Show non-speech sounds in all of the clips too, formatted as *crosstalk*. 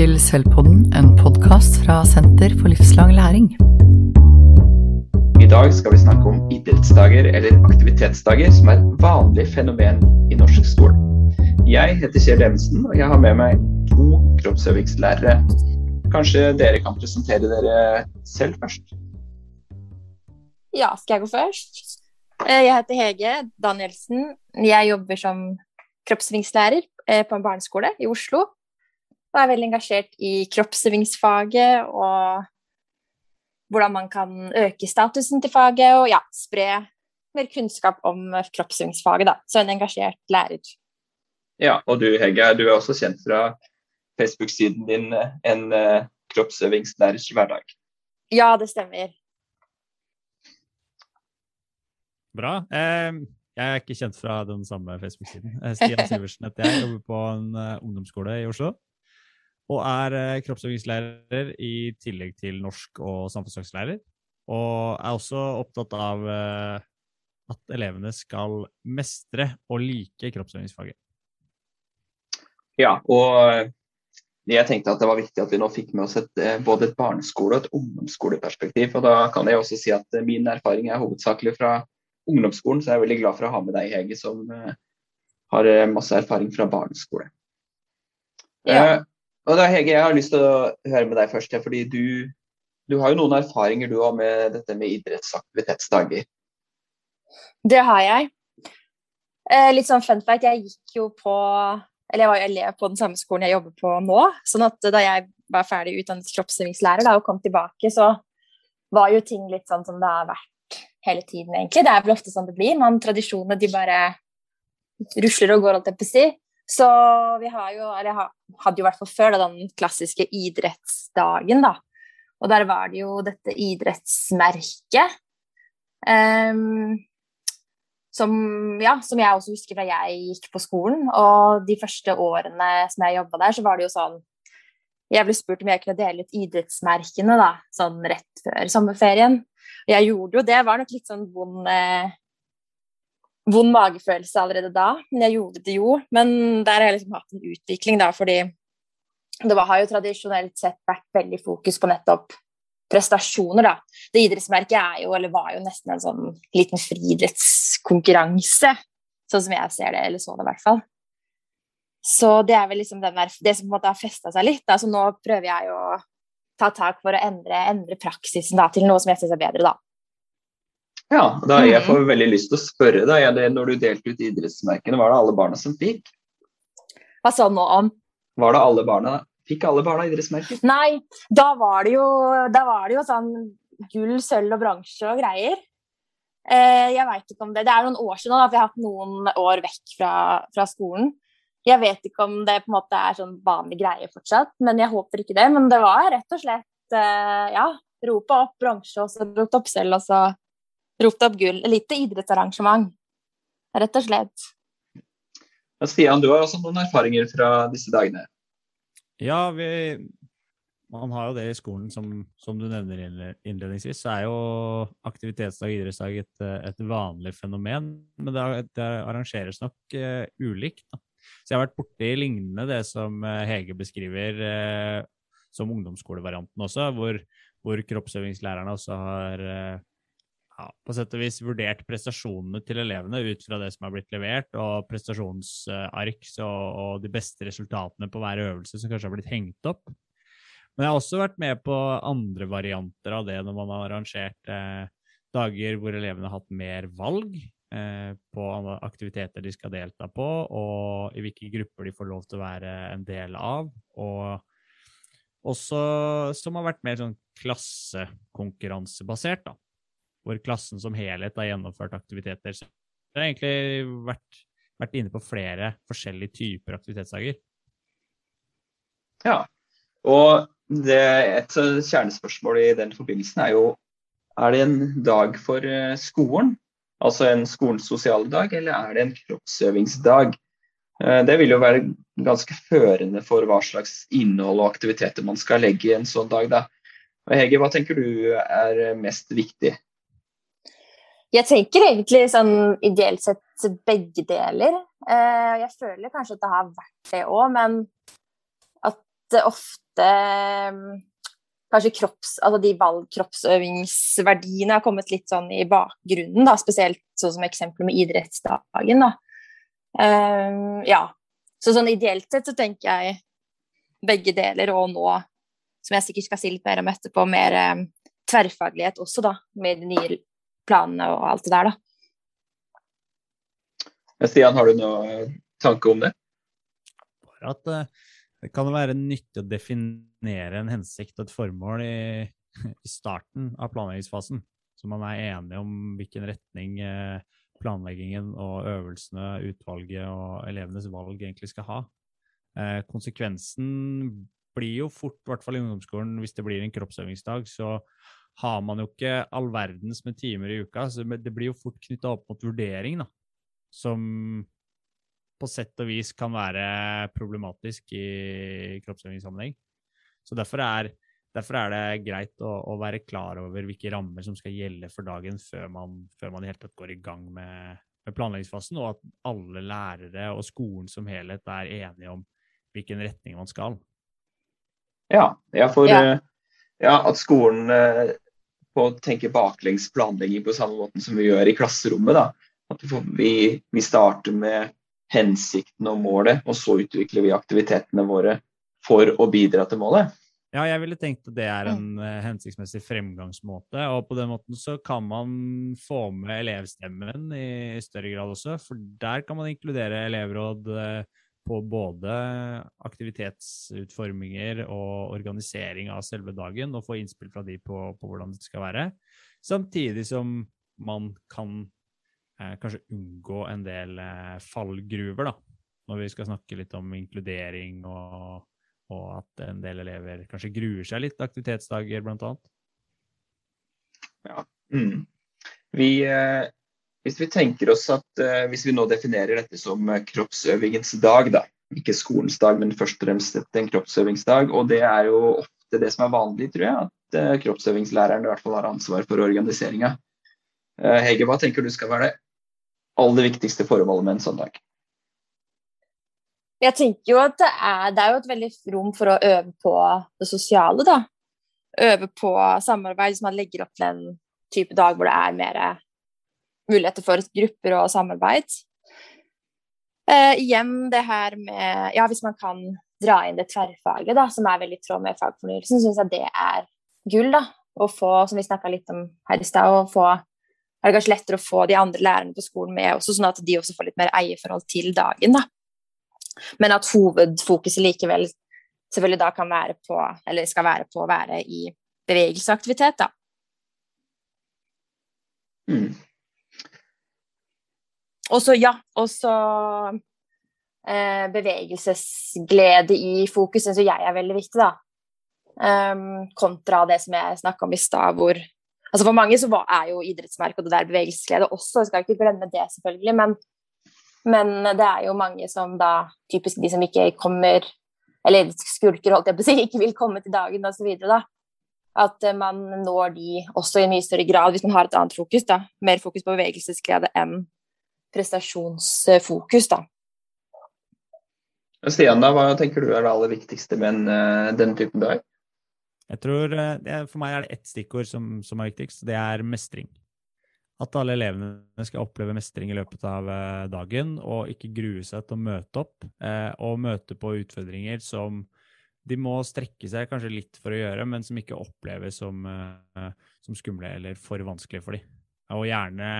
til Sølvpodden, en podkast fra Senter for livslang læring. I dag skal vi snakke om idrettsdager eller aktivitetsdager, som er et vanlig fenomen i norsk skole. Jeg heter Kjell Evensen, og jeg har med meg to kroppsøvingslærere. Kanskje dere kan presentere dere selv først? Ja, skal jeg gå først? Eh, jeg heter Hege Danielsen. Jeg jobber som kroppsøvingslærer eh, på en barneskole i Oslo. Og er veldig engasjert i kroppsøvingsfaget og hvordan man kan øke statusen til faget og ja, spre mer kunnskap om kroppsøvingsfaget. Da. Så en engasjert lærer. Ja, og du Hegge, du er også kjent fra Facebook-siden din En uh, kroppsøvingslærers hverdag. Ja, det stemmer. Bra. Eh, jeg er ikke kjent fra den samme Facebook-siden. Stian *laughs* Sivertsen heter jeg, jobber på en ungdomsskole i Oslo. Og er uh, kroppsøvingslærer i tillegg til norsk og samfunnsfagslærer. Og er også opptatt av uh, at elevene skal mestre og like kroppsøvingsfaget. Ja, og jeg tenkte at det var viktig at vi nå fikk med oss et, både et barneskole- og et ungdomsskoleperspektiv. Og da kan jeg også si at min erfaring er hovedsakelig fra ungdomsskolen, så jeg er veldig glad for å ha med deg, Hege, som har masse erfaring fra barneskole. Ja. Og da, Hege, jeg har lyst til å høre med deg først, ja, fordi du, du har jo noen erfaringer du har med dette med idrettsaktivitetsdager. Det har jeg. litt sånn fun fact, jeg gikk jo på eller jeg var jo elev på den samme skolen jeg jobber på nå. sånn at da jeg var ferdig utdannet kroppsøvingslærer og kom tilbake, så var jo ting litt sånn som det har vært hele tiden, egentlig. Det er vel ofte sånn det blir. Man, tradisjonene de bare rusler og går, holdt jeg på å si. Så vi har jo, eller hadde jo i hvert fall før, da, den klassiske idrettsdagen, da. Og der var det jo dette idrettsmerket. Um, som, ja, som jeg også husker fra jeg gikk på skolen. Og de første årene som jeg jobba der, så var det jo sånn Jeg ble spurt om jeg kunne dele ut idrettsmerkene da, sånn rett før sommerferien. Og Jeg gjorde jo det. Det var nok litt sånn vond, eh, vond magefølelse allerede da, men jeg gjorde det jo. Men der har jeg liksom hatt en utvikling, da, fordi det var, har jo tradisjonelt sett vært veldig fokus på nettopp prestasjoner, da. Det idrettsmerket er jo, eller var jo nesten en sånn liten friidrettskonkurranse, sånn som jeg ser det, eller så det i hvert fall. Så det er vel liksom der, det som på en måte har festa seg litt. Da. Så nå prøver jeg å ta tak for å endre, endre praksisen da, til noe som jeg syns er bedre, da. Ja, da jeg mm. får veldig lyst til å spørre deg, det, når du delte ut idrettsmerkene, var det alle barna som fikk? Hva sa du nå om? Var det alle barna? Fikk alle barna idrettsmerker? Nei, da var det jo, da var det jo sånn gull, sølv og bransje og greier. Eh, jeg veit ikke om det Det er noen år siden da, for jeg har hatt noen år vekk fra, fra skolen. Jeg vet ikke om det på en måte er sånn vanlig greie fortsatt, men jeg håper ikke det. Men det var rett og slett uh, ja, rope opp bransje, og så ropt opp sølv, og så ropt opp gull. Lite idrettsarrangement, rett og slett. Ja, Stian, du har også noen erfaringer fra disse dagene? Ja, vi, man har jo det i skolen, som, som, du nevner innledningsvis. Så er jo aktivitetsdag og idrettsdag et, et vanlig fenomen. Men det, det arrangeres nok uh, ulikt. Da. Så jeg har vært borti lignende det som eh, Hege beskriver uh, som ungdomsskolevarianten også, hvor, hvor kroppsøvingslærerne også har eh, ja, på sett og vis vurdert prestasjonene til elevene ut fra det som har blitt levert, og prestasjonsark og, og de beste resultatene på hver øvelse som kanskje har blitt hengt opp. Men jeg har også vært med på andre varianter av det når man har arrangert eh, dager hvor elevene har hatt mer valg. Eh, på aktiviteter de skal delta på, og i hvilke grupper de får lov til å være en del av. Og også som har vært mer sånn klassekonkurransebasert, da. Hvor klassen som helhet har gjennomført aktiviteter. Så jeg har egentlig vært, vært inne på flere forskjellige typer aktivitetsdager. Ja, og det, et kjernespørsmål i den forbindelsen er jo er det en dag for eh, skolen altså en skolens sosiale dag, eller er det en kroppsøvingsdag? Eh, det vil jo være ganske førende for hva slags innhold og aktiviteter man skal legge i en sånn dag. Da. Hege, hva tenker du er mest viktig? Jeg tenker egentlig sånn ideelt sett begge deler. Eh, jeg føler kanskje at det har vært det òg, men at ofte kanskje kropps, altså de valgkroppsøvingsverdiene har kommet litt sånn i bakgrunnen, da, spesielt sånn som eksempelet med idrettsdagen. Da. Um, ja. Så sånn ideelt sett så tenker jeg begge deler, og nå, som jeg sikkert skal si litt mer om etterpå, mer um, tverrfaglighet også, da, med de nye planene og alt det der, da. Stian, har du noen tanke om det? Bare at uh det kan være nyttig å definere en hensikt og et formål i, *laughs* i starten av planleggingsfasen, så man er enig om hvilken retning eh, planleggingen og øvelsene, utvalget og elevenes valg egentlig skal ha. Eh, konsekvensen blir jo fort, i hvert fall i ungdomsskolen, hvis det blir en kroppsøvingsdag, så har man jo ikke all verdens med timer i uka. så Det blir jo fort knytta opp mot vurdering, da, som på sett og vis kan være problematisk i kroppsøvingssammenheng. Så derfor er, derfor er, det greit å, å, være klar over hvilke rammer som skal gjelde for dagen før man, før man i hele tatt går i gang med, med, planleggingsfasen, og at alle lærere og skolen som helhet er enige om hvilken retning man skal. Ja, ja for ja. Uh, ja, at skolen uh, å tenke baklengs planlegging på samme måte som vi gjør i klasserommet. da. At vi, vi starter med hensikten og målet, og så utvikler vi aktivitetene våre for å bidra til målet. Ja, jeg ville tenkt at det er en uh, hensiktsmessig fremgangsmåte. Og på den måten så kan man få med elevstemmen i større grad også. For der kan man inkludere elevråd uh, på både aktivitetsutforminger og organisering av selve dagen, og få innspill fra de på, på hvordan det skal være. Samtidig som man kan eh, kanskje unngå en del eh, fallgruver, da, når vi skal snakke litt om inkludering og, og, at en del elever kanskje gruer seg litt aktivitetsdager, blant annet. Ja. Mm. Vi, eh, hvis vi tenker oss at eh, hvis vi nå definerer dette som eh, kroppsøvingens dag, da, ikke skolens dag, men først og fremst en kroppsøvingsdag, og det er jo ofte det som er vanlig, tror jeg, at eh, kroppsøvingslæreren i hvert fall har ansvar for organiseringa. Hege, hva tenker du skal være det aller viktigste formålet med en sånn dag? Jeg tenker jo at det er, det er et veldig rom for å øve på det sosiale, da. Øve på samarbeid hvis man legger opp til en type dag hvor det er mer muligheter for grupper og samarbeid. Eh, igjen det her med Ja, hvis man kan dra inn det tverrfaget, da, som er veldig i tråd med fagfornyelsen, syns jeg det er gull, da. Å få, som vi snakka litt om her i stad, å få er det kanskje lettere å få de andre lærerne på skolen med, også, sånn at de også får litt mer eierforhold til dagen. Da. Men at hovedfokuset likevel selvfølgelig da kan være på, eller skal være på å være i bevegelseaktivitet, da. Mm. Og så, ja, og så eh, bevegelsesglede i fokus syns jeg er veldig viktig, da. Um, kontra det som jeg snakka om i stad, hvor Altså For mange så er jo idrettsmerke og det der bevegelsesglede også, jeg skal ikke glemme det, selvfølgelig. Men, men, det er jo mange som da, typisk de som ikke kommer Eller skulker, holdt jeg på å si, *laughs* ikke vil komme til dagen osv. At eh, man når de også i mye større grad hvis man har et annet fokus. da, Mer fokus på bevegelsesglede enn prestasjonsfokus. da. Stian, da, hva tenker du er det aller viktigste med en, uh, denne typen dag? Jeg tror, er, For meg er det ett stikkord som, som, er viktigst. Det er mestring. At alle elevene skal oppleve mestring i løpet av eh, dagen, og ikke grue seg til å møte opp. Eh, og møte på utfordringer som de må strekke seg kanskje litt for å gjøre, men som ikke oppleves som, eh, som skumle eller for vanskelig for dem. Og gjerne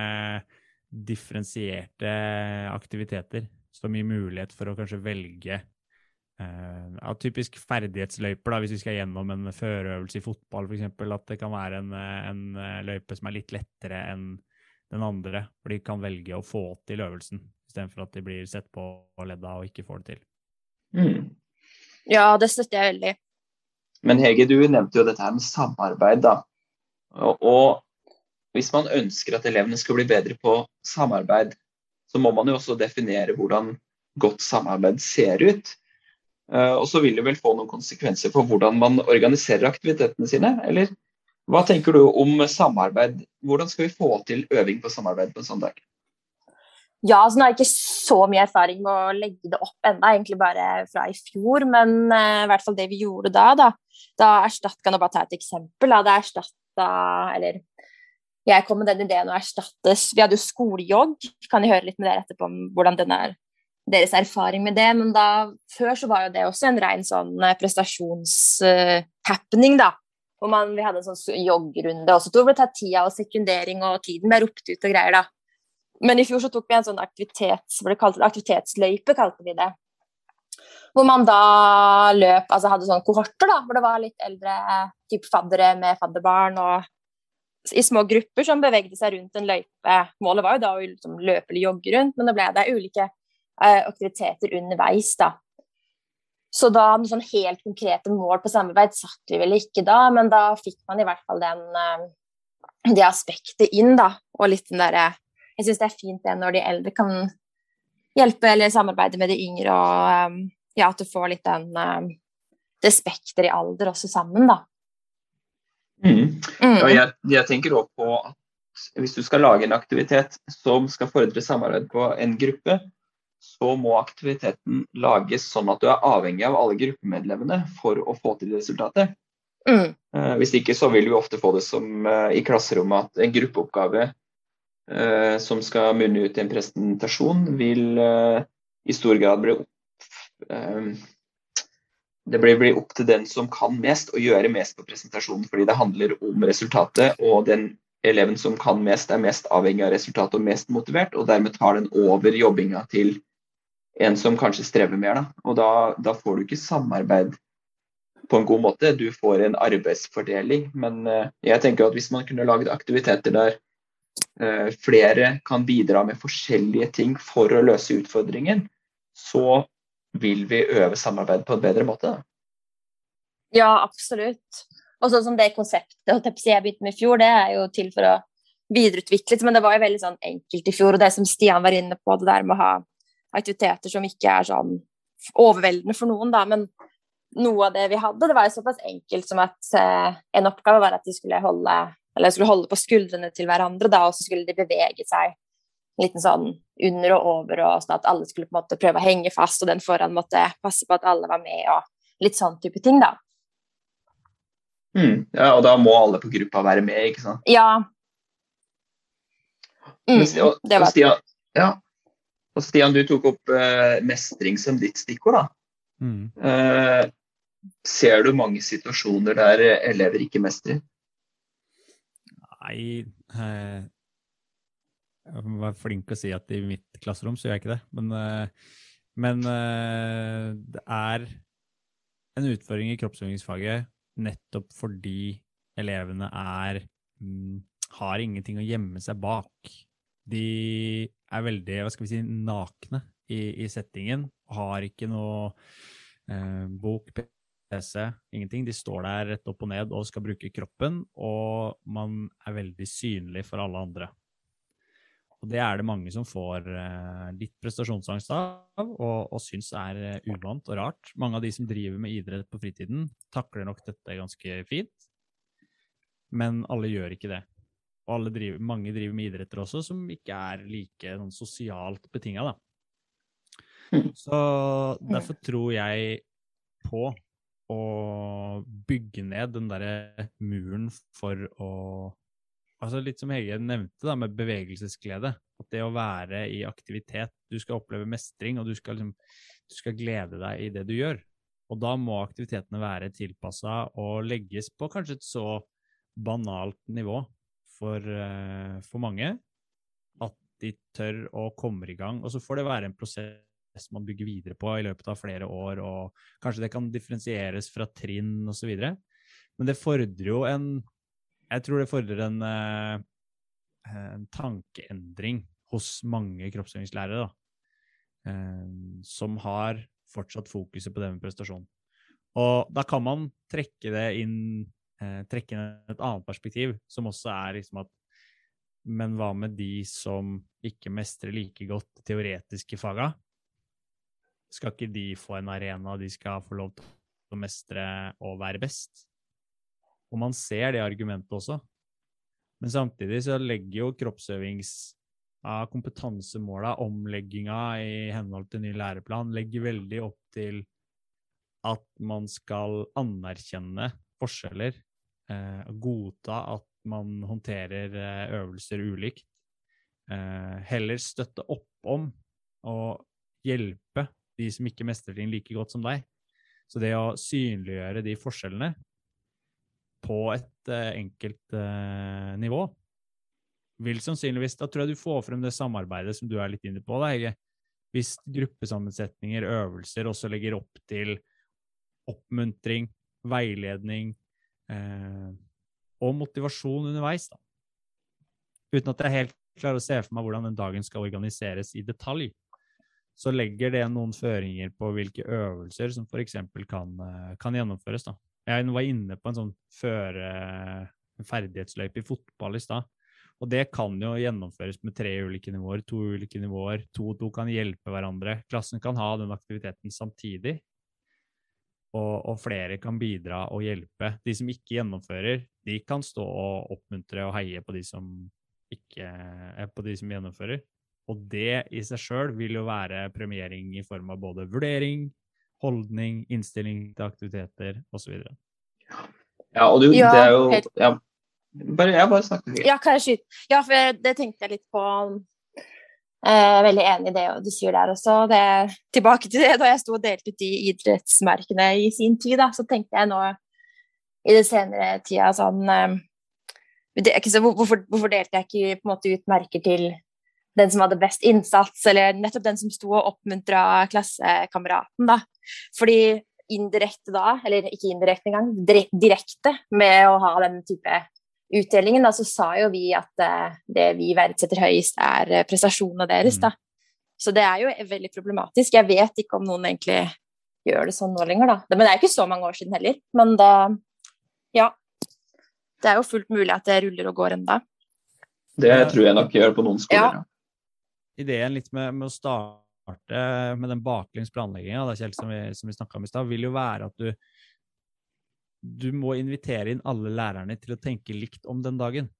differensierte aktiviteter som gir mulighet for å kanskje velge Eh, ja, typisk ferdighetsløyper, da, hvis vi skal gjennom en førerøvelse i fotball f.eks. At det kan være en, en, eh, løype som er litt lettere enn den andre. For de kan velge å få til øvelsen, istedenfor at de blir sett på og ledda og ikke får det til. Mm. Ja, det støtter jeg veldig. Men Hege, du nevnte jo dette her med samarbeid. da. Og, og hvis man ønsker at elevene skal bli bedre på samarbeid, så må man jo også definere hvordan godt samarbeid ser ut. Eh, og så vil det vel få noen konsekvenser for hvordan man organiserer aktivitetene sine, eller? Hva tenker du om samarbeid? Hvordan skal vi få til øving på samarbeid på en sånn dag? Ja, altså Nå har jeg ikke så mye erfaring med å legge det opp enda, egentlig bare fra i fjor. Men uh, i hvert fall det vi gjorde da, da, da erstatta jeg bare ta et eksempel? Da, da erstatta Eller jeg kom med den ideen å erstattes Vi hadde jo skolejogg. Kan jeg høre litt med dere etterpå om hvordan den er, deres erfaring med det. Men da, før så var jo det også en ren sånn uh, prestasjonshappening, uh, da. Hvor man, vi hadde en sånn joggrunde også. Det tatt tida og sekundering, og tiden ble ropt ut og greier, da. Men i fjor så tok vi en sånn aktivitets, aktivitetsløype, kalte vi det. Hvor man da løp, altså hadde sånne kohorter, da, hvor det var litt eldre typ faddere med fadderbarn og i små grupper som bevegde seg rundt en løype. Målet var jo da å liksom løpe eller jogge rundt, men da ble det ulike uh, aktiviteter underveis, da. Så da noen sånn helt konkrete mål på samarbeid satt vi vel ikke da, men da fikk man i hvert fall den, uh, det aspektet inn, da. Og litt den derre jeg syns det er fint det når de eldre kan hjelpe eller samarbeide med de yngre, og um, ja, at du får litt den um, det spekter i alder også sammen, da. Mm. Og jeg, jeg, tenker også på at hvis du skal lage en aktivitet som skal fordre samarbeid på en gruppe, så må aktiviteten lages sånn at du er avhengig av alle gruppemedlemmene for å få til resultatet. Mm. Uh, hvis ikke så vil vi ofte få det som uh, i klasserommet at en gruppeoppgave Eh, som skal munne ut i en presentasjon, vil eh, i stor grad bli eh, det blir, opp til den som kan mest, å gjøre mest på presentasjonen, fordi det handler om resultatet. Og den eleven som kan mest, er mest avhengig av resultatet og mest motivert, og dermed tar den over jobbinga til en som kanskje strever mer. Da. Og da, da, får du ikke samarbeid på en god måte, du får en arbeidsfordeling. Men jeg tenker at hvis man kunne laget aktiviteter der Eh, flere kan bidra med forskjellige ting for å løse utfordringen, så vil vi øve samarbeid på en bedre måte. Ja, absolutt. Og sånn som det konseptet jeg begynte med i fjor, det er jo til for å videreutvikles, men det var jo veldig sånn enkelt i fjor. Og det som Stian var inne på, det der med å ha aktiviteter som ikke er sånn overveldende for noen, da, men noe av det vi hadde, det var jo såpass enkelt som at eh, en oppgave var at de skulle holde skulle holde på skuldrene til hverandre, da, og så skulle de bevege seg liten sånn under og over, og sånn at alle skulle på en måte prøve å henge fast, og den foran måtte passe på at alle var med, og litt sånn type ting, da. Mm, ja, og da må alle på gruppa være med, ikke sant? Ja. Mm, og, det var Stian, ja. Og Stian, du tok opp uh, mestring som ditt stikkord, da. Mm. Uh, ser du mange situasjoner der elever ikke mestrer? Nei eh, Jeg var flink å si at i mitt klasserom så gjør jeg ikke det. Men, eh, men eh, det er en utfordring i kroppsøvingsfaget nettopp fordi elevene er mm, har ingenting å gjemme seg bak. De er veldig hva skal vi si, nakne i, i settingen. Har ikke noe eh, bok, PC, ingenting. De står der rett opp og ned og skal bruke kroppen, og man er veldig synlig for alle andre. Og det er det mange som får eh, litt prestasjonsangst av, og, og syns er eh, uvant og rart. Mange av de som driver med idrett på fritiden, takler nok dette ganske fint, men alle gjør ikke det. Og driver, mange driver med idretter også som ikke er like sånn, sosialt betinga, da. Mm. Så derfor tror jeg på å bygge ned den derre muren for å Altså litt som Hege nevnte, da, med bevegelsesglede. At det å være i aktivitet Du skal oppleve mestring, og du skal, liksom, du skal glede deg i det du gjør. Og da må aktivitetene være tilpassa og legges på kanskje et så banalt nivå for, uh, for mange at de tør og kommer i gang. Og så får det være en prosess man bygger videre på i løpet av flere år, og kanskje det kan differensieres fra trinn osv. Men det fordrer jo en Jeg tror det fordrer en, eh, en tankeendring hos mange kroppsøvingslærere, da, eh, som har fortsatt fokuset på det med prestasjon. Og da kan man trekke det inn eh, trekke inn et annet perspektiv, som også er liksom at Men hva med de som ikke mestrer like godt teoretiske faga? skal ikke de få en arena de skal få lov til å mestre og være best? Og man ser det argumentet også. Men samtidig så legger jo kroppsøvings av kompetansemåla, omlegginga i henhold til ny læreplan, legger veldig opp til at man skal anerkjenne forskjeller, eh, godta at man håndterer eh, øvelser ulikt. Eh, heller støtte opp om og hjelpe de som ikke mestrer ting like godt som deg. Så det å synliggjøre de forskjellene på et eh, enkelt eh, nivå vil sannsynligvis Da tror jeg du får frem det samarbeidet som du er litt inne på. da, Hege. Hvis gruppesammensetninger, øvelser, også legger opp til oppmuntring, veiledning eh, og motivasjon underveis. Da. Uten at jeg helt klarer å se for meg hvordan den dagen skal organiseres i detalj, så legger det noen føringer på hvilke øvelser som f.eks. Kan, eh, kan gjennomføres. Da. Jeg var inne på en sånn føre ferdighetsløype i fotball i stad. Og det kan jo gjennomføres med tre ulike nivåer, to ulike nivåer. To og to kan hjelpe hverandre. Klassen kan ha den aktiviteten samtidig og, og, flere kan bidra og hjelpe. De som ikke gjennomfører, de kan stå og oppmuntre og heie på de som ikke er på de som gjennomfører. Og det i seg sjøl vil jo være premiering i form av både vurdering, holdning, innstilling til aktiviteter osv. Ja, og du, ja, det er jo ja, bare, Jeg bare snakker. Ja, kan jeg skyte? Ja, for det tenkte jeg litt på Eh, veldig enig i det du sier der også. Det, tilbake til det da jeg sto og delte ut de idrettsmerkene i sin tid, da, så tenkte jeg nå i det senere tida sånn eh, det, så, hvorfor, hvorfor, delte jeg ikke på en måte ut merker til den som hadde best innsats, eller nettopp den som sto og oppmuntra klassekameraten, da. Fordi indirekte da, eller ikke indirekte engang, direkte med å ha den type utdelingen, da, så sa jo vi at uh, det vi verdsetter høyest, er uh, prestasjonene deres. Mm. da. Så det er jo veldig problematisk. Jeg vet ikke om noen egentlig gjør det sånn nå lenger, da. Men det er ikke så mange år siden heller. Men det Ja. Det er jo fullt mulig at det ruller og går enda. Det tror jeg nok gjør på noen skoler. Ja. Ideen litt med, med, å starte med den baklengs planlegginga som vi, som vi snakka om i stad, vil jo være at du du må invitere inn alle lærerne til å tenke likt om den dagen.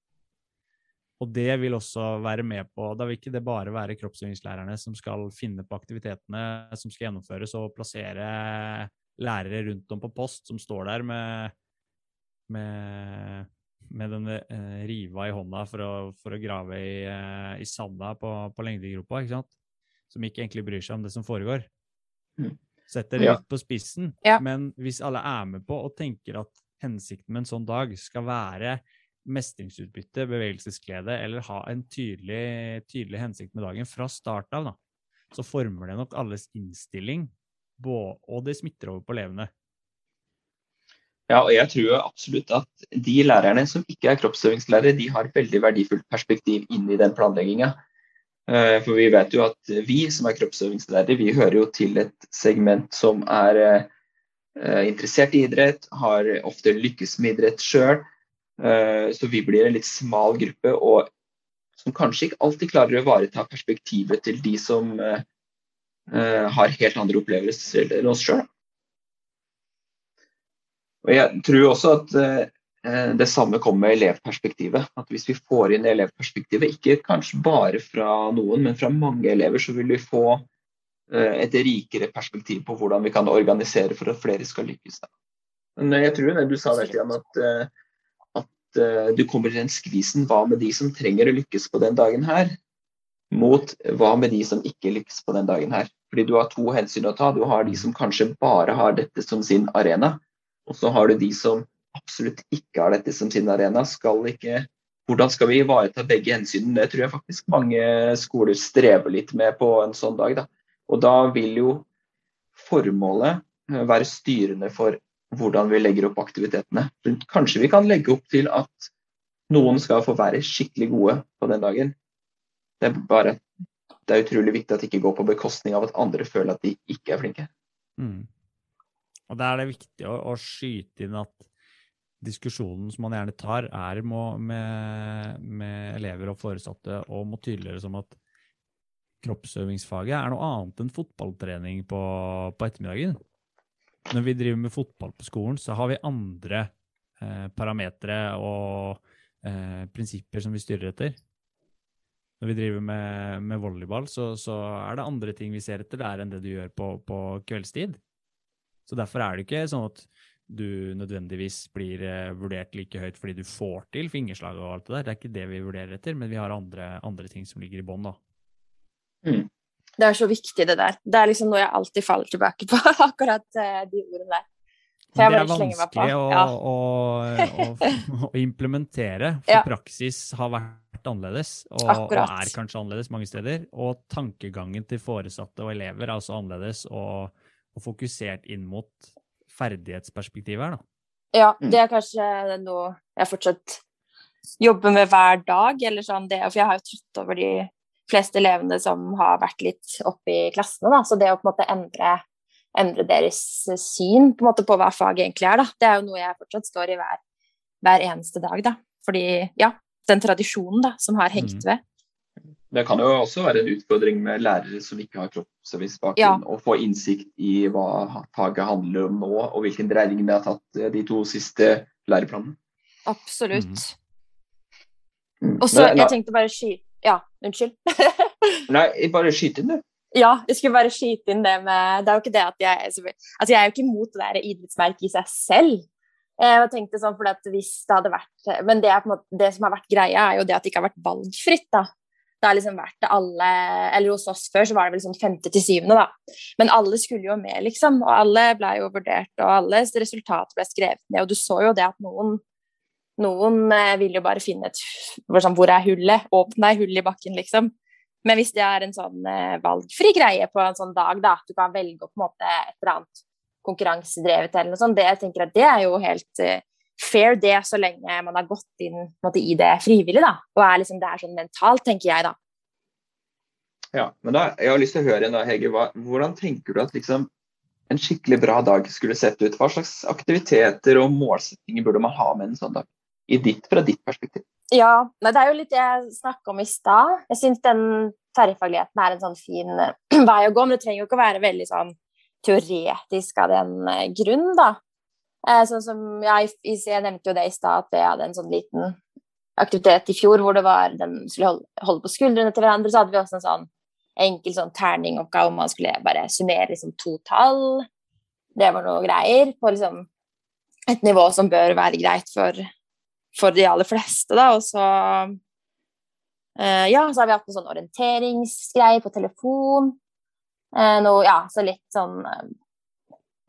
Og det vil også være med på Da vil ikke det bare være kroppsøvingslærerne som skal finne på aktivitetene som skal gjennomføres, og plassere lærere rundt om på post som står der med, med, med den eh, riva i hånda for å, for å grave i, eh, i sanda på, på lengdegropa, ikke sant? Som ikke egentlig bryr seg om det som foregår. Mm setter det litt på spissen. Ja. Men hvis alle er med på og tenker at hensikten med en sånn dag skal være mestringsutbytte, bevegelsesglede, eller ha en tydelig, tydelig hensikt med dagen fra start av, da, så former det nok alles innstilling, og det smitter over på elevene. Ja, og jeg tror absolutt at de lærerne som ikke er kroppsøvingslærere, de har et veldig verdifullt perspektiv inn i den planlegginga. Eh, for vi vet jo at vi som er kroppsøvingslærere, vi hører jo til et segment som er eh, interessert i idrett, har ofte lykkes med idrett sjøl. Eh, så vi blir en litt smal gruppe og som kanskje ikke alltid klarer å ivareta perspektivet til de som har helt andre opplevelser enn oss sjøl. Og jeg tror også at Eh, det samme kommer med elevperspektivet. At Hvis vi får inn elevperspektivet, ikke kanskje bare fra noen, men fra mange elever, så vil vi få eh, et rikere perspektiv på hvordan vi kan organisere for at flere skal lykkes. Men jeg tror det du sa der, Stian, at, eh, at du kommer til den skvisen. Hva med de som trenger å lykkes på den dagen her, mot hva med de som ikke lykkes på den dagen her. Fordi du har to hensyn å ta. Du har de som kanskje bare har dette som sin arena, og så har du de som absolutt ikke har dette som sin arena, skal ikke hvordan skal vi ivareta begge hensynene? Det tror jeg faktisk mange skoler strever litt med på en sånn dag. Da. Og da vil jo formålet eh, være styrende for hvordan vi legger opp aktivitetene. Kanskje vi kan legge opp til at noen skal få være skikkelig gode på den dagen. Det er bare det er utrolig viktig at det ikke går på bekostning av at andre føler at de ikke er flinke. Mm. Og Da er det viktig å, å skyte inn at diskusjonen som man gjerne tar, er med, med elever og foresatte og må tydeliggjøre som at kroppsøvingsfaget er noe annet enn fotballtrening på, på, ettermiddagen. Når vi driver med fotball på skolen, så har vi andre eh, parametere og eh, prinsipper som vi styrer etter. når vi driver med, med volleyball, så, så, er det andre ting vi ser etter der enn det du gjør på, på kveldstid. Så derfor er det ikke sånn at du nødvendigvis blir eh, vurdert like høyt fordi du får til fingerslag og alt det der. Det er ikke det vi vurderer etter, men vi har andre, andre ting som ligger i bånn, da. Mm. Det er så viktig, det der. Det er liksom noe jeg alltid faller tilbake på, *laughs* akkurat uh, de ordene der. det er vanskelig å, ja. å, å, *laughs* å, implementere, for ja. praksis har vært annerledes, og, og, er kanskje annerledes mange steder. Og tankegangen til foresatte og elever er også annerledes og, og fokusert inn mot ferdighetsperspektivet her, da. Ja, mm. det er kanskje noe jeg fortsatt jobber med hver dag. eller sånn det, For jeg har jo trøtt over de fleste elevene som har vært litt oppe i klassene. Da. Så det å på en måte endre, endre deres syn på, en måte, på hva faget egentlig er, da. det er jo noe jeg fortsatt står i hver, hver eneste dag. Da. Fordi ja, den tradisjonen da, som har hengt mm. ved. Det kan jo også være en utfordring med lærere som ikke har kroppsøvingsbakgrunn, ja. å få innsikt i hva faget handler om nå, og hvilken dreining det har tatt eh, de to siste læreplanene. Absolutt. Mm. Og så, jeg tenkte bare skyte Ja, unnskyld. *laughs* Nei, bare skyte inn, du. Ja, jeg skulle bare skyte inn det med Det er jo ikke det at jeg Altså, jeg er jo ikke imot det der idrettsmerket i seg selv. Jeg tenkte sånn, for hvis det hadde vært Men det, måte, det, som har vært greia, er jo det at det ikke har vært valgfritt. da det har liksom vært alle Eller hos oss før så var det vel sånn femte til syvende, da. Men alle skulle jo med, liksom. Og alle ble jo vurdert, og alles resultat ble skrevet ned. Og du så jo det at noen noen eh, vil jo bare finne et sånn, Hvor er hullet? Åpne hull i bakken, liksom. Men hvis det er en sånn eh, valgfri greie på en sånn dag, da, at du kan velge opp på en måte et eller annet konkurransedrevet eller noe sånt, det jeg tenker at det er jo helt eh, fair det så lenge man har gått inn måte, i det frivillig, da. Og er liksom, det er sånn mentalt, tenker jeg, da. Ja, men da, jeg har lyst til å høre da, Hege, hva, hvordan tenker du at liksom, en skikkelig bra dag skulle sett ut? Hva slags aktiviteter og målsettinger burde man ha med en sånn dag? I ditt, fra ditt perspektiv? Ja, nei, det er jo litt det jeg snakka om i stad. Jeg syns den tverrfagligheten er en sånn fin *clears throat* vei å gå, men det trenger jo ikke å være veldig sånn teoretisk av den eh, grunn, da. Eh, sånn som jeg, jeg nevnte jo det i stad, at jeg hadde en sånn liten aktivitet i fjor hvor det var den skulle holde, på skuldrene til hverandre. Så hadde vi også en sånn enkel sånn terningoppgave hvor man skulle bare summere liksom to tall. Det var noe greier på liksom et nivå som bør være greit for, for de aller fleste, da. Og så eh, Ja, så har vi hatt en sånn orienteringsgreie på telefon. Eh, noe, ja, så litt sånn uh,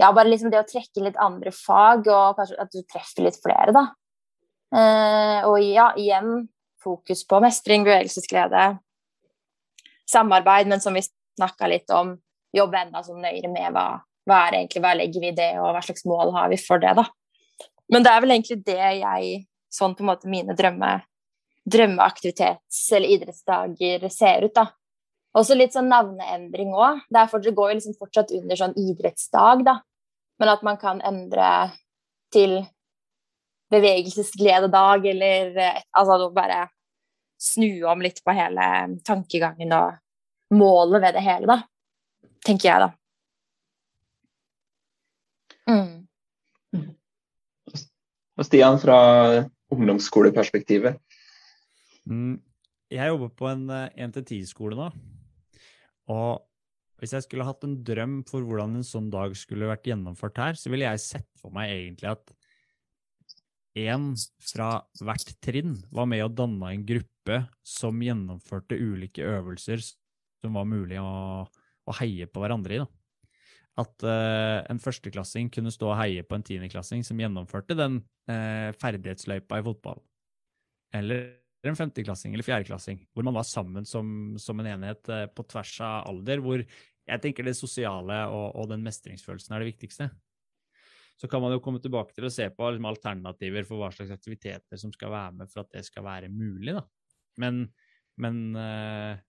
ja, bare liksom det å trekke litt andre fag, og kanskje at du treffer litt flere, da. Eh, og ja, igjen fokus på mestring, bevegelsesglede, samarbeid, men som vi snakka litt om, jobbe enda sånn nøyere med hva, hva er egentlig, hva legger vi i det, og hva slags mål har vi for det, da. Men det er vel egentlig det jeg, sånn på en måte mine drømme, drømmeaktivitets- eller idrettsdager ser ut, da. Også litt sånn navneendring òg. Det går jo liksom fortsatt under sånn idrettsdag, da. Men at man kan endre til bevegelsesglededag, eller eh, altså bare snu om litt på hele tankegangen og målet ved det hele, da. Tenker jeg, da. Mm. Og Stian, fra ungdomsskoleperspektivet? Mm, jeg jobber på en 1-10-skole eh, nå. Og hvis jeg skulle hatt en drøm for hvordan en sånn dag skulle vært gjennomført her, så ville jeg sett for meg egentlig at én fra hvert trinn var med og danna en gruppe som gjennomførte ulike øvelser som var mulig å, å heie på hverandre i. da. At uh, en førsteklassing kunne stå og heie på en tiendeklassing som gjennomførte den uh, ferdighetsløypa i fotball. Eller en femteklassing eller fjerdeklassing, hvor man var sammen som, som en enhet uh, på tvers av alder, hvor jeg tenker det sosiale og, og, den mestringsfølelsen er det viktigste. Så kan man jo komme tilbake til å se på liksom, alternativer for hva slags aktiviteter som skal være med for at det skal være mulig. Da. Men, men eh,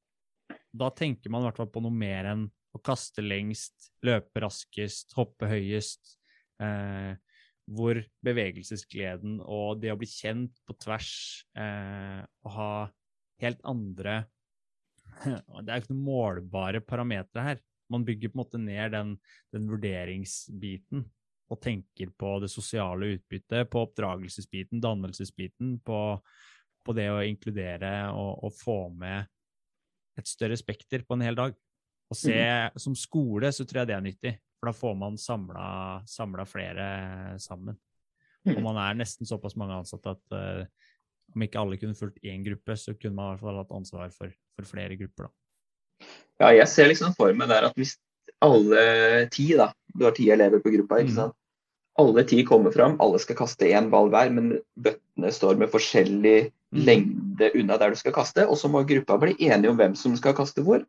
da tenker man i hvert fall på noe mer enn å kaste lengst, løpe raskest, hoppe høyest. Eh, hvor bevegelsesgleden og det å bli kjent på tvers eh, og ha helt andre Det er jo ikke noen målbare parametere her. Man bygger på en måte ned den, den vurderingsbiten og tenker på det sosiale utbyttet, på oppdragelsesbiten, dannelsesbiten, på, på det å inkludere og, og, få med et større spekter på en hel dag. Og se, Som skole så tror jeg det er nyttig, for da får man samla flere sammen. Og man er nesten såpass mange ansatte at uh, om ikke alle kunne fulgt én gruppe, så kunne man i hvert fall hatt ansvar for, for flere grupper. da. Ja, jeg ser liksom for meg der at hvis alle ti, da, du har ti elever på gruppa, ikke mm. Alle ti kommer fram, alle skal kaste én ball hver, men bøttene står med forskjellig mm. lengde unna der du skal kaste. Og så må gruppa bli enige om hvem som skal kaste hvor.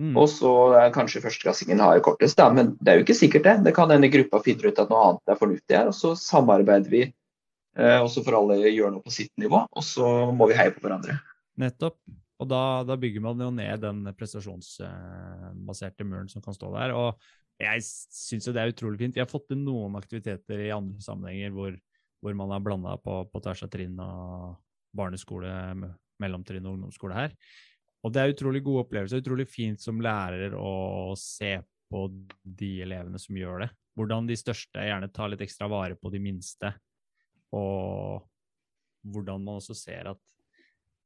Mm. Og så kanskje førsteklassingen har kortest, da, men det er jo ikke sikkert det. Det kan hende gruppa finner ut at noe annet er fornuftig her, og så samarbeider vi. Eh, og så får alle gjøre noe på sitt nivå, og så må vi heie på hverandre. Nettopp. Og da, da bygger man jo ned den prestasjonsbaserte muren som kan stå der. Og jeg syns jo det er utrolig fint. Vi har fått til noen aktiviteter i andre sammenhenger hvor, hvor man har blanda på, på tvers av trinn og barneskole, mellomtrinn og ungdomsskole her. Og det er utrolig gode opplevelser. Utrolig fint som lærer å se på de elevene som gjør det. Hvordan de største gjerne tar litt ekstra vare på de minste. Og hvordan man også ser at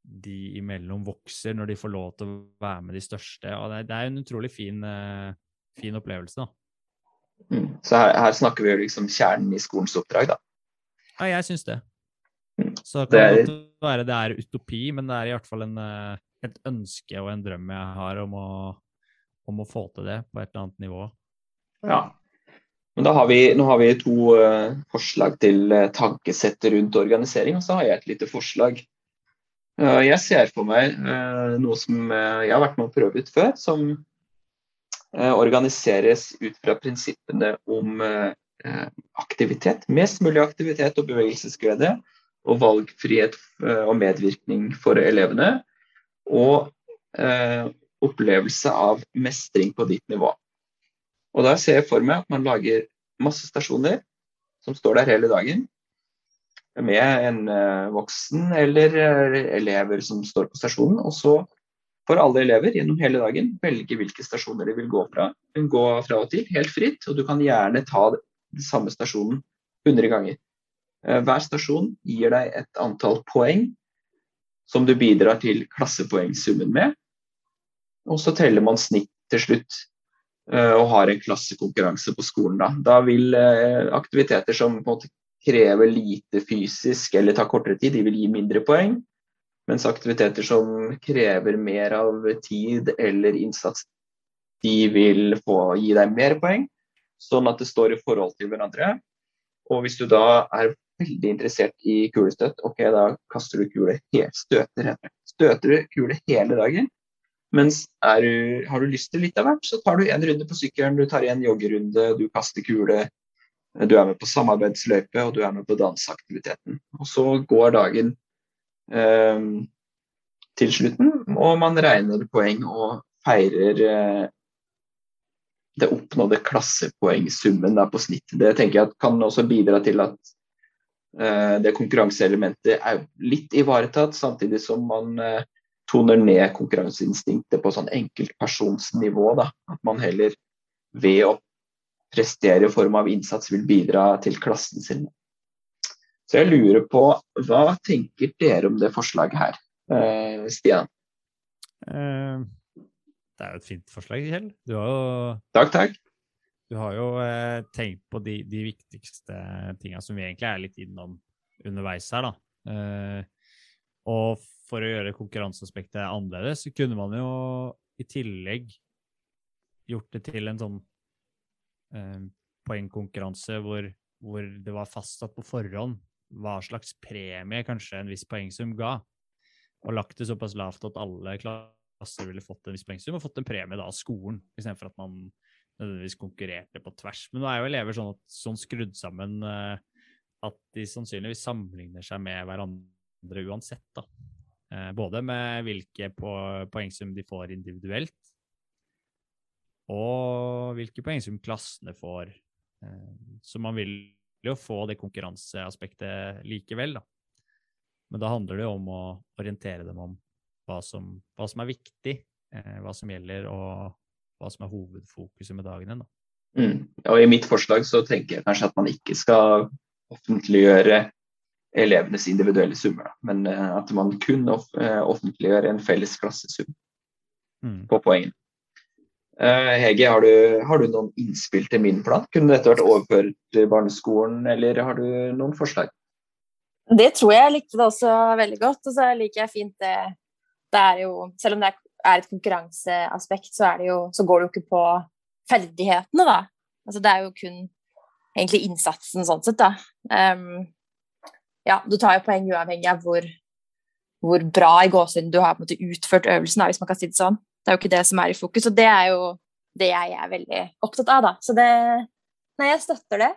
de imellom vokser når de får lov til å være med de største. og Det, det er en utrolig fin, uh, fin opplevelse. da. Mm. Så her, her, snakker vi jo liksom kjernen i skolens oppdrag, da. Ja, jeg syns det. Så kan det er... det være det er utopi, men det er i hvert fall en, uh, et ønske og en drøm jeg har om å, om å, få til det på et eller annet nivå. Ja. Men har vi, nå har vi to uh, forslag til uh, tankesett rundt organisering, og så har jeg et lite forslag Eh, jeg ser for meg eh, noe som eh, jeg har vært med å prøve ut før, som organiseres ut fra prinsippene om aktivitet. Mest mulig aktivitet og bevegelsesglede. Og valgfrihet og medvirkning for elevene. Og opplevelse av mestring på ditt nivå. Og Da ser jeg for meg at man lager masse stasjoner som står der hele dagen med en uh, voksen eller uh, elever som står på stasjonen. Og så får alle elever gjennom hele dagen velge hvilke stasjoner de vil gå fra. Gå fra og til, helt fritt, og du kan gjerne ta den samme stasjonen 100 ganger. Uh, hver stasjon gir deg et antall poeng som du bidrar til klassepoengsummen med. Og så teller man snitt til slutt og har en klassekonkurranse på skolen. Da, da vil aktiviteter som krever lite fysisk eller tar kortere tid, de vil gi mindre poeng. Mens aktiviteter som krever mer av tid eller innsats, de vil få gi deg mer poeng. Sånn at det står i forhold til hverandre. Og hvis du da er veldig interessert i kulestøt, ok, da kaster du kule støter, støter du kule hele dagen. Mens du, har du lyst til litt av hvert, så tar du en runde på sykkelen, du tar en joggerunde, du kaster kule, du er med på samarbeidsløype, og du er med på danseaktiviteten. Og så går dagen eh, til slutten, og man regner poeng og feirer eh, det oppnådde klassepoengsummen der på snitt. Det tenker jeg kan også bidra til at eh, det konkurranseelementet er litt ivaretatt, samtidig som man eh, toner ned konkurranseinstinktet på sånn enkeltpersonsnivå. Da. At man heller ved å prestere i form av innsats, vil bidra til klassen sin. Så jeg lurer på, hva tenker dere om det forslaget her, eh, Stian? Eh, det er jo et fint forslag, Kjell. Du har jo Takk, takk. Du har jo eh, tenkt på de, de viktigste tinga som vi egentlig er litt innom underveis her, da. Eh, og for å gjøre konkurranseaspektet annerledes, så kunne man jo i tillegg gjort det til en sånn eh, poengkonkurranse hvor, hvor, det var fastsatt på forhånd hva slags premie kanskje en viss poengsum ga, og lagt det såpass lavt at alle klasser ville fått en viss poengsum, og fått en premie da av skolen, istedenfor at man nødvendigvis konkurrerte på tvers. Men nå er jo elever sånn, at, sånn skrudd sammen eh, at de sannsynligvis sammenligner seg med hverandre uansett. da. Eh, både med hvilke poengsum de får individuelt, og hvilke poeng som klassene får. Eh, så man vil jo få det konkurranseaspektet likevel, da. Men da handler det jo om å orientere dem om hva som, hva som er viktig, eh, hva som gjelder, og hva som er hovedfokuset med dagen. Da. Mm. Og I mitt forslag så tenker jeg kanskje at man ikke skal offentliggjøre elevenes individuelle summer, men eh, at man kun offentliggjør en felles klassesum. Mm. på poengene. Eh, Hege, har du, har du noen innspill til min plan? Kunne dette vært overført til barneskolen, eller har du noen forslag? Det tror jeg. Jeg likte det også veldig godt. Og så liker jeg fint det Det er jo Selv om det er et konkurranseaspekt, så, er det jo, så går det jo ikke på ferdighetene, da. Altså det er jo kun egentlig innsatsen sånn sett, da. Um, ja, du tar jo poeng uavhengig av hvor, hvor bra i gåsehuden du har på en måte utført øvelsen, hvis man kan si det sånn. Det er jo ikke det som er i fokus, og det er jo det jeg er veldig opptatt av, da. Så det Nei, jeg støtter det.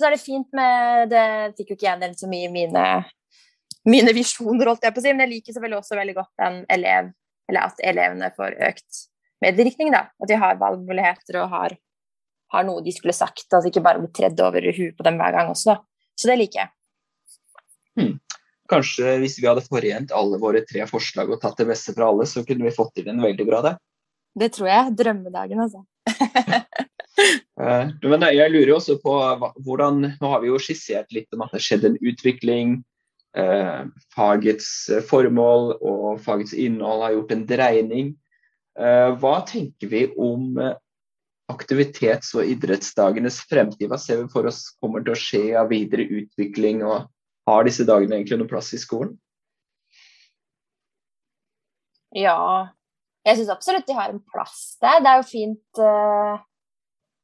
Så er det fint med Det fikk jo ikke jeg nevnt så mye i mine, mine visjoner, holdt jeg på å si, men jeg liker selvfølgelig også veldig godt elev, at elevene får økt medvirkning, da. At de har valgmuligheter og har, har noe de skulle sagt, altså ikke bare bli tredd over huet på dem hver gang også, da. Så det liker jeg. Kanskje hvis vi hadde forent alle våre tre forslag og tatt det beste fra alle, så kunne vi fått til en veldig bra dag. Det tror jeg. Drømmedagen, altså. Uh, *laughs* men jeg lurer også på hvordan Nå har vi jo skissert litt om at det skjedde en utvikling. Uh, fagets formål og fagets innhold har gjort en dreining. Hva tenker vi om aktivitets- og idrettsdagenes fremtid? Hva ser vi for oss kommer til å skje av videre utvikling, og har disse dagene egentlig noen plass i skolen? Ja, jeg syns absolutt de har en plass der. Det er jo fint uh,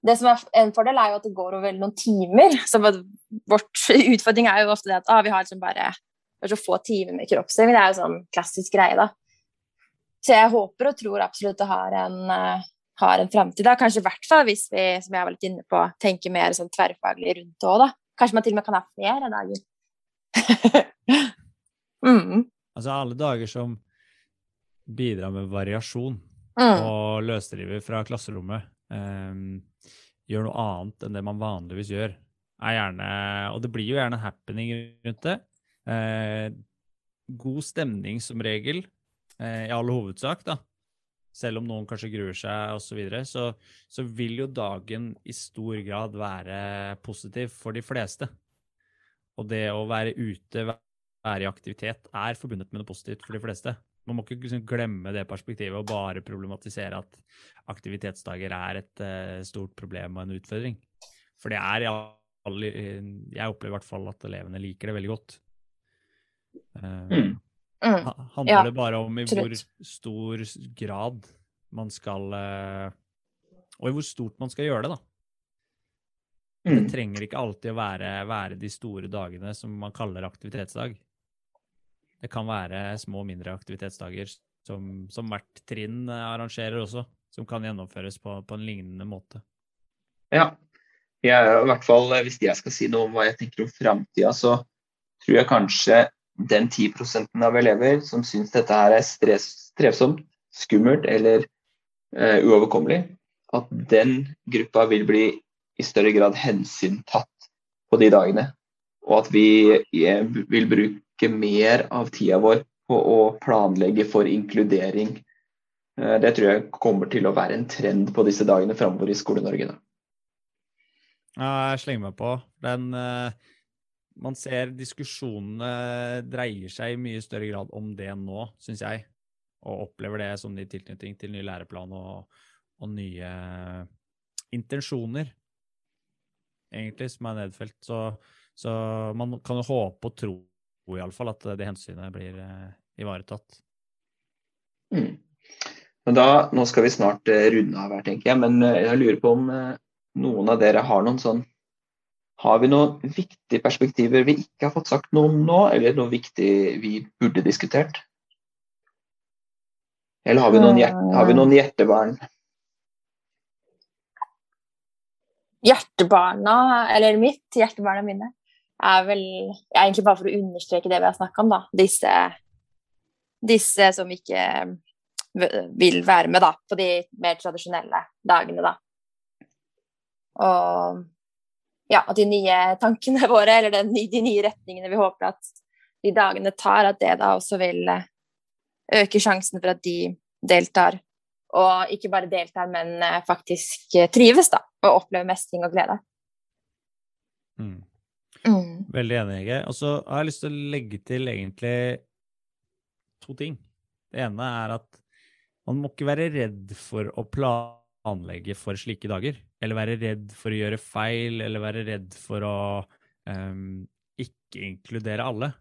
Det som er en fordel, er jo at det går over noen timer. *laughs* Så vårt utfordring er jo ofte det at ah, vi har liksom bare så få timer med kroppsøving. Det er jo sånn klassisk greie, da. Så jeg håper og tror absolutt det har en, uh, har en framtid. Kanskje i hvert fall hvis vi, som jeg var litt inne på, tenker mer sånn tverrfaglig rundt det òg, da. Kanskje man til og med kan ha flere dager. *laughs* mm. Altså alle dager som bidrar med variasjon Mm. og løsriver fra klasserommet, Um, gjør noe annet enn det man vanligvis gjør, er gjerne Og det blir jo gjerne happening rundt det. Eh, god stemning som regel, eh, i all hovedsak, da. Selv om noen kanskje gruer seg osv., så, videre, så så vil jo dagen i stor grad være positiv for de fleste. Og det å være ute, være i aktivitet, er forbundet med noe positivt for de fleste. Man må ikke liksom glemme det perspektivet og bare problematisere at aktivitetsdager er et uh, stort problem og en utfordring. For det er alle, Jeg opplever i hvert fall at elevene liker det veldig godt. Uh, Mm. Mm. Handler Ja, det bare om i hvor stor grad man skal uh, Og i hvor stort man skal gjøre det, da. Det Mm. trenger ikke alltid å være, være de store dagene som man kaller aktivitetsdag. Det kan være små, mindre aktivitetsdager som, som hvert trinn arrangerer også, som kan gjennomføres på, på en lignende måte. Ja. Jeg, i hvert fall, hvis jeg skal si noe om hva jeg tenker om framtida, så tror jeg kanskje den 10% av elever som syns dette her er stress, strevsomt, skummelt eller eh, uoverkommelig, at den gruppa vil bli i større grad hensyn tatt på de dagene. Og at vi eh, vil bruke mer av tida vår på å planlegge for inkludering. Eh, Det tror jeg kommer til å være en trend på disse dagene framover i Skole-Norge. Ja, jeg slenger meg på. Den eh, Man ser diskusjonene dreier seg i mye større grad om det nå, syns jeg. Og opplever det som i tilknytning til ny læreplan og, og nye intensjoner, egentlig, som er nedfelt. Så, så man kan jo håpe og tro iallfall at det hensynet blir eh, ivaretatt. Mm. Men da, nå skal vi snart eh, runde av her, tenker jeg. Men eh, jeg lurer på om eh, noen av dere har noen sånn Har vi noen viktige perspektiver vi ikke har fått sagt noe om nå, eller noe viktig vi burde diskutert? Eller har vi noen, hjerte, har vi noen hjertebarn? Hjertebarna, eller mitt, hjertebarna mine, er vel er egentlig bare for å understreke det vi har snakka om, da. Disse, disse som ikke vil være med da, på de mer tradisjonelle dagene, da. Og ja, at de nye tankene *laughs* våre, eller den, de nye retningene vi håper at de dagene tar, at det da også vil eh, øke sjansen for at de deltar. Og ikke bare deltar, men eh, faktisk eh, trives, da. Og oppleve mestring og glede. Mm. Mm. Veldig enig, Hege. Og så har jeg lyst til å legge til egentlig to ting. Det ene er at Man må ikke være redd for å planlegge for slike dager. Eller være redd for å gjøre feil, eller være redd for å um, ikke inkludere alle.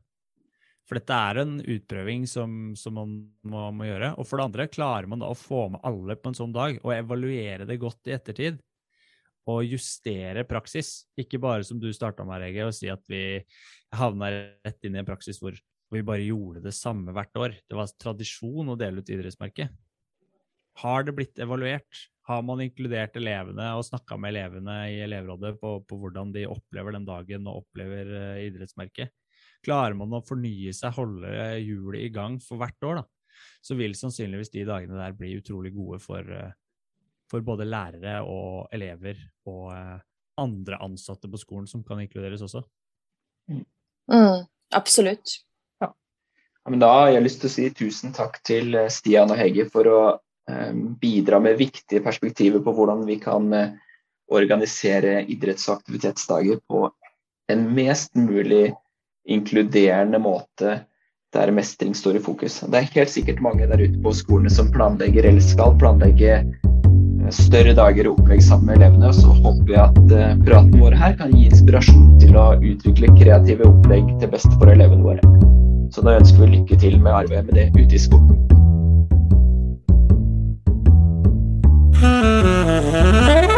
For dette er en utprøving som, som man må, må, gjøre. Og for det andre, klarer man da å få med alle på en sånn dag og evaluere det godt i ettertid? Og justere praksis, ikke bare som du starta med, Rege, å si at vi havna rett inn i en praksis hvor, vi bare gjorde det samme hvert år. Det var tradisjon å dele ut idrettsmerket. Har det blitt evaluert? Har man inkludert elevene og snakka med elevene i elevrådet på, på, hvordan de opplever den dagen og opplever uh, idrettsmerket? Klarer man å fornye seg, holde hjulet i gang for hvert år, da, så vil sannsynligvis de dagene der bli utrolig gode for, uh, for både lærere og elever og uh, andre ansatte på skolen som kan inkluderes også. Mm. Mm, absolutt. Ja. ja. men da har jeg lyst til å si tusen takk til Stian og Hege for å Eh, bidra med viktige perspektiver på hvordan vi kan eh, organisere idretts- og aktivitetsdager på en mest mulig inkluderende måte der mestring står i fokus. Det er helt sikkert mange der ute på skolene som planlegger eller skal planlegge eh, større dager og opplegg sammen med elevene. Så håper jeg at praten vår her kan gi inspirasjon til å utvikle kreative opplegg til beste for elevene våre. Så da ønsker vi lykke til med arbeidet med det ute i skolen. Mm-hmm. *laughs*